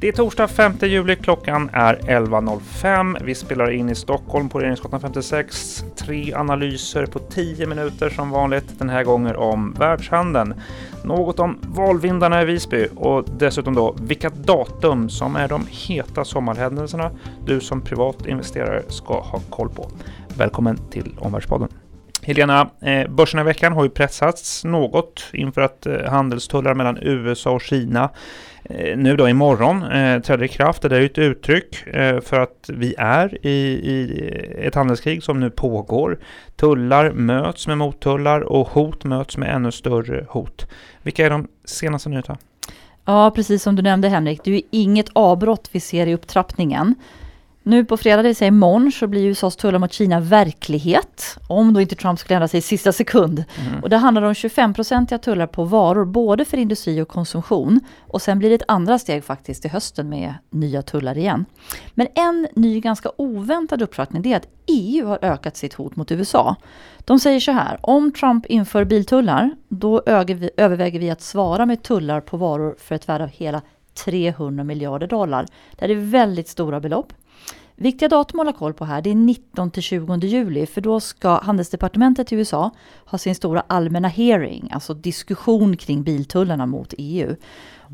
Det är torsdag 5 juli, klockan är 11.05. Vi spelar in i Stockholm på Regeringsgatan 56. Tre analyser på 10 minuter som vanligt, den här gången om världshandeln. Något om valvindarna i Visby och dessutom då vilka datum som är de heta sommarhändelserna du som privat investerare ska ha koll på. Välkommen till Omvärldspodden. Helena, börsen börserna i veckan har ju pressats något inför att eh, handelstullar mellan USA och Kina Eh, nu då imorgon eh, träder i kraft. Det är ett uttryck eh, för att vi är i, i ett handelskrig som nu pågår. Tullar möts med mottullar och hot möts med ännu större hot. Vilka är de senaste nyheterna? Ja, precis som du nämnde Henrik, det är ju inget avbrott vi ser i upptrappningen. Nu på fredag, det vill säga imorgon, så blir USAs tullar mot Kina verklighet. Om då inte Trump skulle ändra sig i sista sekund. Mm. Och det handlar om 25-procentiga tullar på varor, både för industri och konsumtion. Och sen blir det ett andra steg faktiskt till hösten med nya tullar igen. Men en ny ganska oväntad uppfattning är att EU har ökat sitt hot mot USA. De säger så här, om Trump inför biltullar, då överväger vi att svara med tullar på varor för ett värde av hela 300 miljarder dollar. Det här är väldigt stora belopp. Viktiga datum att hålla koll på här, det är 19 till 20 juli, för då ska handelsdepartementet i USA ha sin stora allmänna hearing, alltså diskussion kring biltullarna mot EU.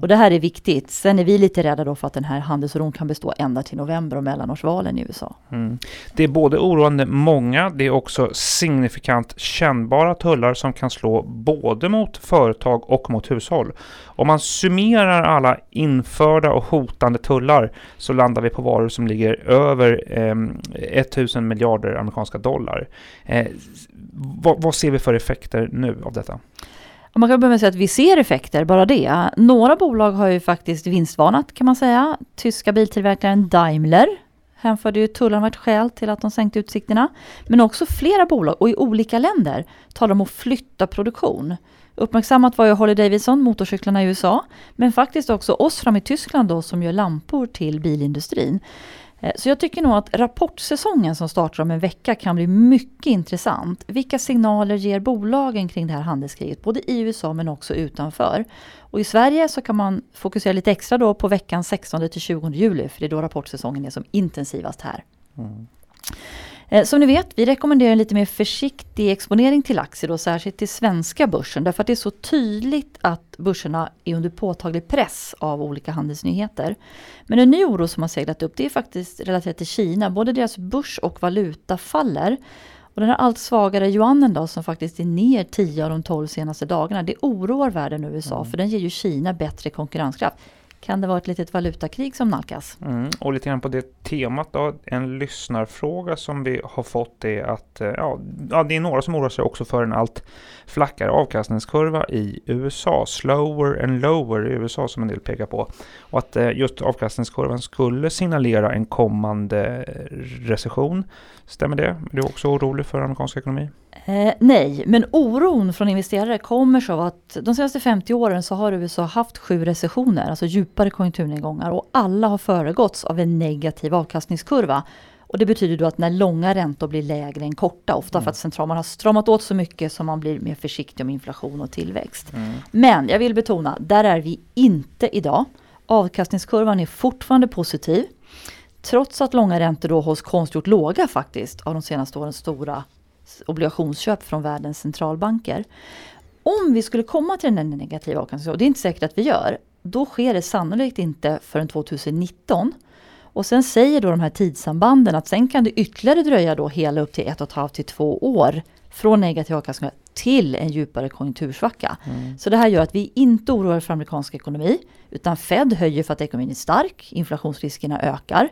Och det här är viktigt. Sen är vi lite rädda då för att den här handelsoron kan bestå ända till november och mellanårsvalen i USA. Mm. Det är både oroande många, det är också signifikant kännbara tullar som kan slå både mot företag och mot hushåll. Om man summerar alla införda och hotande tullar så landar vi på varor som ligger över eh, 1000 miljarder amerikanska dollar. Eh, vad, vad ser vi för effekter nu av detta? Och man kan börja med att säga att vi ser effekter, bara det. Några bolag har ju faktiskt vinstvarnat kan man säga. Tyska biltillverkaren Daimler hänförde ju tullarna ett skäl till att de sänkte utsikterna. Men också flera bolag och i olika länder talar om att flytta produktion. Uppmärksammat var ju Harley Davidson, motorcyklarna i USA, men faktiskt också Osram i Tyskland då som gör lampor till bilindustrin. Eh, så jag tycker nog att rapportsäsongen som startar om en vecka kan bli mycket intressant. Vilka signaler ger bolagen kring det här handelskriget, både i USA men också utanför? Och i Sverige så kan man fokusera lite extra då på veckan 16 till 20 juli, för det är då rapportsäsongen är som intensivast här. Mm. Eh, som ni vet, vi rekommenderar en lite mer försiktig exponering till aktier, då, särskilt till svenska börsen, därför att det är så tydligt att börserna är under påtaglig press av olika handelsnyheter. Men en ny oro som har seglat upp, det är faktiskt relaterat till Kina. Både deras börs och valuta faller. Och den här allt svagare yuanen då, som faktiskt är ner 10 av de 12 senaste dagarna, det oroar världen och USA, mm. för den ger ju Kina bättre konkurrenskraft. Kan det vara ett litet valutakrig som nalkas? Mm, och lite grann på det temat då, en lyssnarfråga som vi har fått är att eh, ja, ja, det är några som oroar sig också för en allt flackare avkastningskurva i USA. Slower and lower i USA som en del pekar på. Och att eh, just avkastningskurvan skulle signalera en kommande eh, recession. Stämmer det? Är du också orolig för amerikansk ekonomi? Eh, nej, men oron från investerare kommer så att de senaste 50 åren så har USA haft sju recessioner, alltså djupare konjunkturnedgångar och alla har föregåtts av en negativ avkastningskurva. Och det betyder då att när långa räntor blir lägre än korta, ofta mm. för att centralbanken har stramat åt så mycket som man blir mer försiktig om inflation och tillväxt. Mm. Men jag vill betona, där är vi inte idag. Avkastningskurvan är fortfarande positiv. Trots att långa räntor då hålls konstgjort låga faktiskt av de senaste årens stora obligationsköp från världens centralbanker. Om vi skulle komma till den negativa avkastningen, och det är inte säkert att vi gör, då sker det sannolikt inte förrän 2019. Och sen säger då de här tidssambanden att sen kan det ytterligare dröja då hela upp till ett och ett halvt till två år från negativ avkastning till en djupare konjunktursvacka. Mm. Så det här gör att vi inte oroar för amerikansk ekonomi, utan Fed höjer för att ekonomin är stark, inflationsriskerna ökar.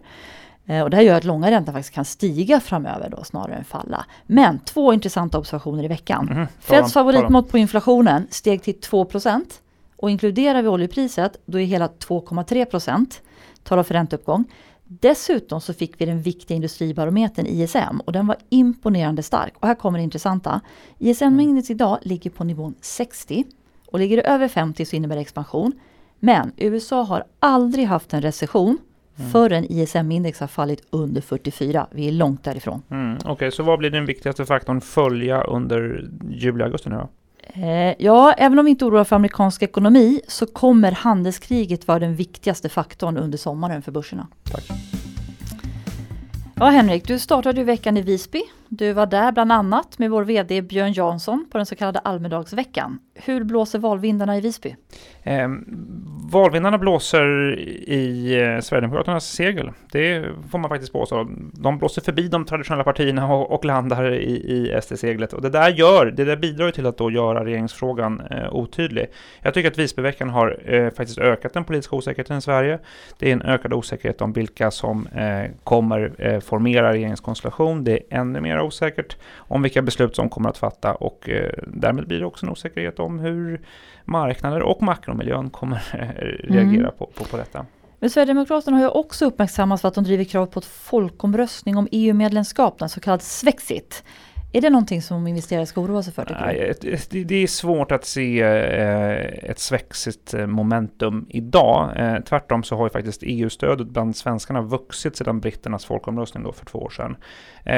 Eh, och det här gör att långa räntan faktiskt kan stiga framöver då snarare än falla. Men två intressanta observationer i veckan. Mm, Feds favoritmått på inflationen steg till 2% och inkluderar vi oljepriset då är hela 2,3% talar för ränteuppgång. Dessutom så fick vi den viktiga industribarometern ISM och den var imponerande stark. Och här kommer det intressanta. ISM-index idag ligger på nivån 60 och ligger det över 50 så innebär det expansion. Men USA har aldrig haft en recession mm. förrän ISM-index har fallit under 44. Vi är långt därifrån. Mm, Okej, okay, så vad blir den viktigaste faktorn följa under juli-augusti nu då? Eh, ja, även om vi inte oroar för amerikansk ekonomi så kommer handelskriget vara den viktigaste faktorn under sommaren för börserna. Tack. Ja Henrik, du startade ju veckan i Visby. Du var där bland annat med vår VD Björn Jansson på den så kallade Almedagsveckan. Hur blåser valvindarna i Visby? Eh, valvindarna blåser i eh, Sverigedemokraternas segel. Det får man faktiskt påstå. De blåser förbi de traditionella partierna och, och landar i, i SD-seglet. Och det där, gör, det där bidrar till att då göra regeringsfrågan eh, otydlig. Jag tycker att Visbyveckan har eh, faktiskt ökat den politiska osäkerheten i Sverige. Det är en ökad osäkerhet om vilka som eh, kommer eh, formera regeringskonstellation. Det är ännu mer osäkert om vilka beslut som kommer att fatta och eh, därmed blir det också en osäkerhet om hur marknader och makromiljön kommer reagera mm. på, på, på detta. Men Sverigedemokraterna har ju också uppmärksammats för att de driver krav på ett folkomröstning om EU-medlemskap, den så kallad Svexit. Är det någonting som investerare ska oroa sig för? Nej, det är svårt att se eh, ett svexigt eh, momentum idag. Eh, tvärtom så har ju faktiskt EU-stödet bland svenskarna vuxit sedan britternas folkomröstning då för två år sedan.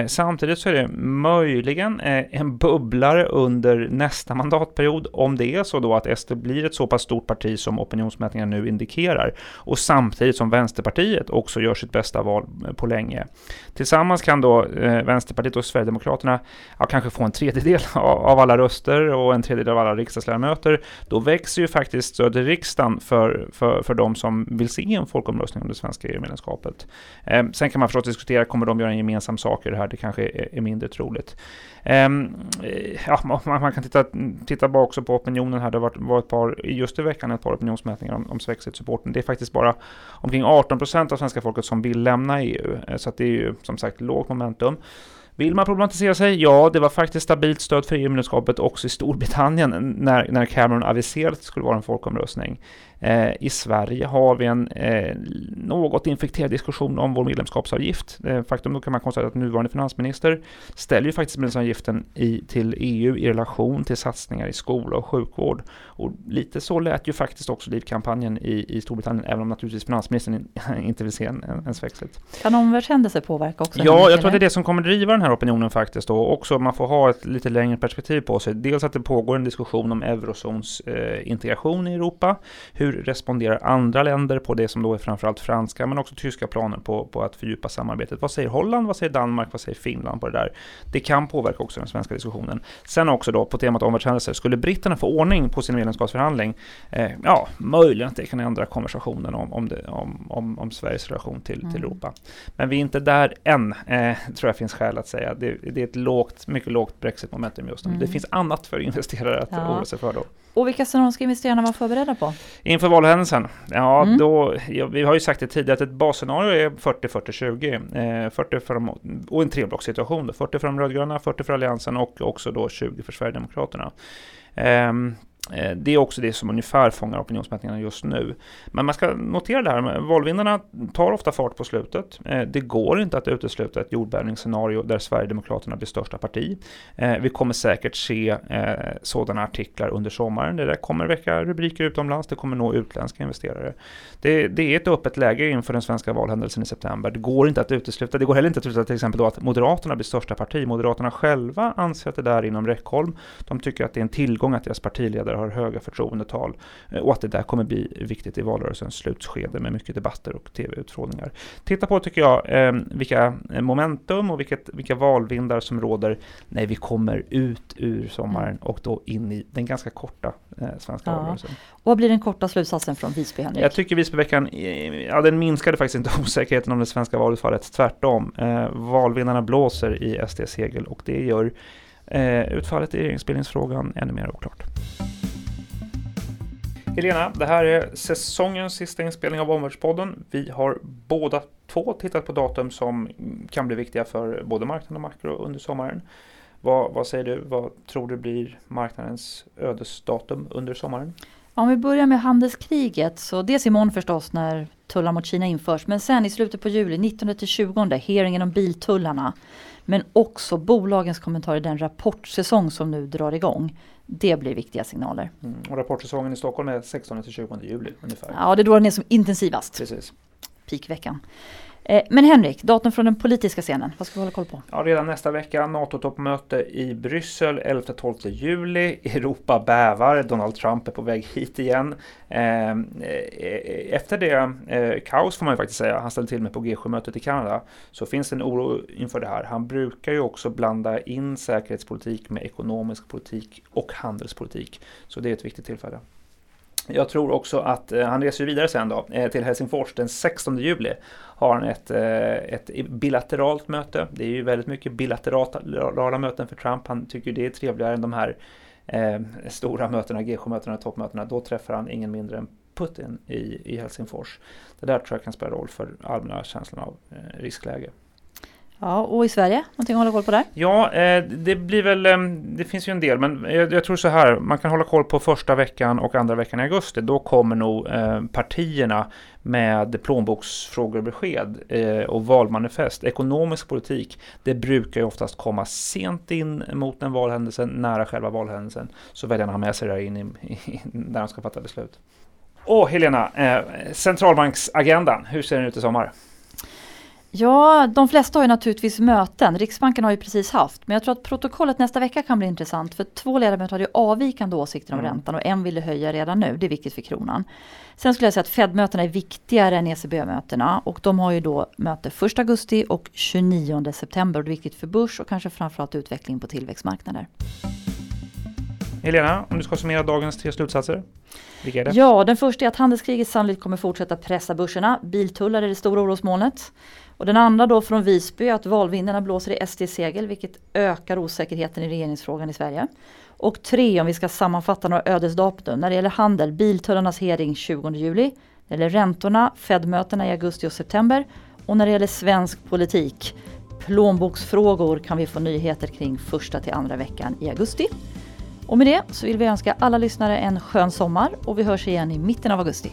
Samtidigt så är det möjligen en bubblare under nästa mandatperiod om det är så då att SD blir ett så pass stort parti som opinionsmätningar nu indikerar och samtidigt som Vänsterpartiet också gör sitt bästa val på länge. Tillsammans kan då Vänsterpartiet och Sverigedemokraterna ja, kanske få en tredjedel av alla röster och en tredjedel av alla riksdagsledamöter, då växer ju faktiskt stödet i riksdagen för, för, för de som vill se en folkomröstning om det svenska EU-medlemskapet. Eh, sen kan man förstås diskutera, kommer de göra en gemensam sak i det här? Det kanske är, är mindre troligt. Ehm, eh, ja, man, man, kan titta, titta bara också på opinionen här. Det har varit, ett par, just i veckan ett par opinionsmätningar om, om Swexit-supporten. Det är faktiskt bara omkring 18 procent av svenska folket som vill lämna EU. Eh, så det är ju som sagt lågt momentum. Vill man problematisera sig? Ja, det var faktiskt stabilt stöd för EU-medlemskapet också i Storbritannien när, när Cameron aviserade att det skulle vara en folkomröstning. Eh, I Sverige har vi en eh, något infekterad diskussion om vår medlemskapsavgift. Eh, faktum då kan man konstatera att nuvarande finansminister ställer ju faktiskt medlemsavgiften i, till EU i relation till satsningar i skola och sjukvård. Och lite så lät ju faktiskt också Leave-kampanjen i, i Storbritannien, även om naturligtvis finansministern inte vill se en, en, en svexit. Kan omvärldshändelser påverka också? Ja, jag tror att det är det som kommer driva den här opinionen faktiskt. Och också man får ha ett lite längre perspektiv på sig. Dels att det pågår en diskussion om eurozons eh, integration i Europa. Hur responderar andra länder på det som då är framförallt franska men också tyska planer på, på att fördjupa samarbetet? Vad säger Holland? Vad säger Danmark? Vad säger Finland på det där? Det kan påverka också den svenska diskussionen. Sen också då på temat omvärldshändelser, skulle britterna få ordning på sin medlemskapsförhandling? Eh, ja, möjligen att det kan ändra konversationen om, om, det, om, om, om Sveriges relation till, mm. till Europa. Men vi är inte där än, eh, tror jag finns skäl att säga. Det, det är ett lågt, mycket lågt Brexit-momentum just nu. Mm. Det finns annat för investerare att ja. oroa sig för då. Och vilka scenario ska investerarna vara förberedda på? Inför valhändelsen? Ja, mm. då, ja, vi har ju sagt det tidigare att ett basscenario är 40-40-20. Eh, 40 för de, och en treblockssituation. 40 för de rödgröna, 40 för Alliansen och också då 20 för Sverigedemokraterna. Eh, Eh, Eh, det är också det som ungefär fångar opinionsmätningarna just nu. Men man ska notera det här, valvinnarna tar ofta fart på slutet. Eh, det går inte att utesluta ett jordbävningsscenario där Sverigedemokraterna blir största parti. Eh, vi kommer säkert se sådana artiklar under sommaren. Det där kommer väcka rubriker utomlands, det kommer nå utländska investerare. Det, det är ett öppet läge inför den svenska valhändelsen i september. Det går inte att utesluta. Det går heller inte att utesluta till exempel då att Moderaterna blir största parti. Moderaterna själva anser att det där är inom räckhåll. De tycker att det är en tillgång att deras partiledare har höga förtroendetal eh, och att det där kommer bli viktigt i valrörelsens slutskede med mycket debatter och tv-utfrågningar. Titta på, tycker jag, eh, vilka momentum och vilket, vilka valvindar som råder när vi kommer ut ur sommaren mm. och då in i den ganska korta eh, svenska ja. valrörelsen. Och vad blir den korta slutsatsen från Visby, Henrik? Jag tycker Visbyveckan, ja den minskade faktiskt inte osäkerheten om det svenska valutfallet, tvärtom. Eh, valvinnarna blåser i SDs segel och det gör eh, utfallet i regeringsbildningsfrågan ännu mer oklart. Helena, det här är säsongens sista inspelning av Omvärldspodden. Vi har båda två tittat på datum som kan bli viktiga för både marknaden och makro under sommaren. Vad, vad säger du? Vad tror du blir marknadens ödesdatum under sommaren? Om vi börjar med handelskriget, så dels imorgon förstås när tullar mot Kina införs, men sen i slutet på juli, 19 20, hearingen om biltullarna. Men också bolagens kommentarer i den rapportsäsong som nu drar igång. Det blir viktiga signaler. Mm. Och rapportsäsongen i Stockholm är 16 20 juli ungefär. Ja, det är då den är som intensivast. Precis. Peakveckan. Eh, men Henrik, datum från den politiska scenen, vad ska vi hålla koll på? Ja, redan nästa vecka NATO-toppmöte i Bryssel 11-12 juli. Europa bävar, Donald Trump är på väg hit igen. Eh, eh, efter det, kaos får man ju faktiskt säga, han ställde till med på G7-mötet i Kanada, så finns det en oro inför det här. Han brukar ju också blanda in säkerhetspolitik med ekonomisk politik och handelspolitik, så det är ett viktigt tillfälle. Jag tror också att eh, han reser vidare sen då eh, till Helsingfors den 16 juli. Har han ett, eh, ett bilateralt möte. Det är ju väldigt mycket bilaterala möten för Trump. Han tycker det är trevligare än de här eh, stora mötena, G7-mötena, toppmötena. Då träffar han ingen mindre än Putin i, i Helsingfors. Det där tror jag kan spela roll för allmänna känslan av eh, riskläge. Ja, och i Sverige? Någonting att hålla koll på där? Ja, eh, det blir väl, eh, det finns ju en del, men jag, tror så här, man kan hålla koll på första veckan och andra veckan i augusti. Då kommer nog eh, partierna med plånboksfrågor och besked och valmanifest. Ekonomisk politik, det brukar ju oftast komma sent in mot en valhändelse, nära själva valhändelsen. Så väljarna har med sig det in i, när de ska fatta beslut. Och Helena, centralbanksagendan, hur ser den ut i sommar? Ja, de flesta har ju naturligtvis möten. Riksbanken har ju precis haft. Men jag tror att protokollet nästa vecka kan bli intressant. För två ledamöter hade ju avvikande åsikter om mm. räntan och en ville höja redan nu. Det är viktigt för kronan. Sen skulle jag säga att Fed-mötena är viktigare än ECB-mötena. Och de har ju då möte 1 augusti och 29 september. Och det är viktigt för börs och kanske framförallt utveckling på tillväxtmarknader. Helena, om du ska summera dagens tre slutsatser? Vilka är det? Ja, den första är att handelskriget sannolikt kommer fortsätta pressa börserna. Biltullar är det stora orosmolnet. Och den andra då från Visby är att valvindarna blåser i SD-segel vilket ökar osäkerheten i regeringsfrågan i Sverige. Och tre, om vi ska sammanfatta några ödesdatum, när det gäller handel, biltullarnas hearing 20 juli, när det gäller räntorna, Fed-mötena i augusti och september och när det gäller svensk politik, plånboksfrågor kan vi få nyheter kring första till andra veckan i augusti. Och med det så vill vi önska alla lyssnare en skön sommar och vi hörs igen i mitten av augusti.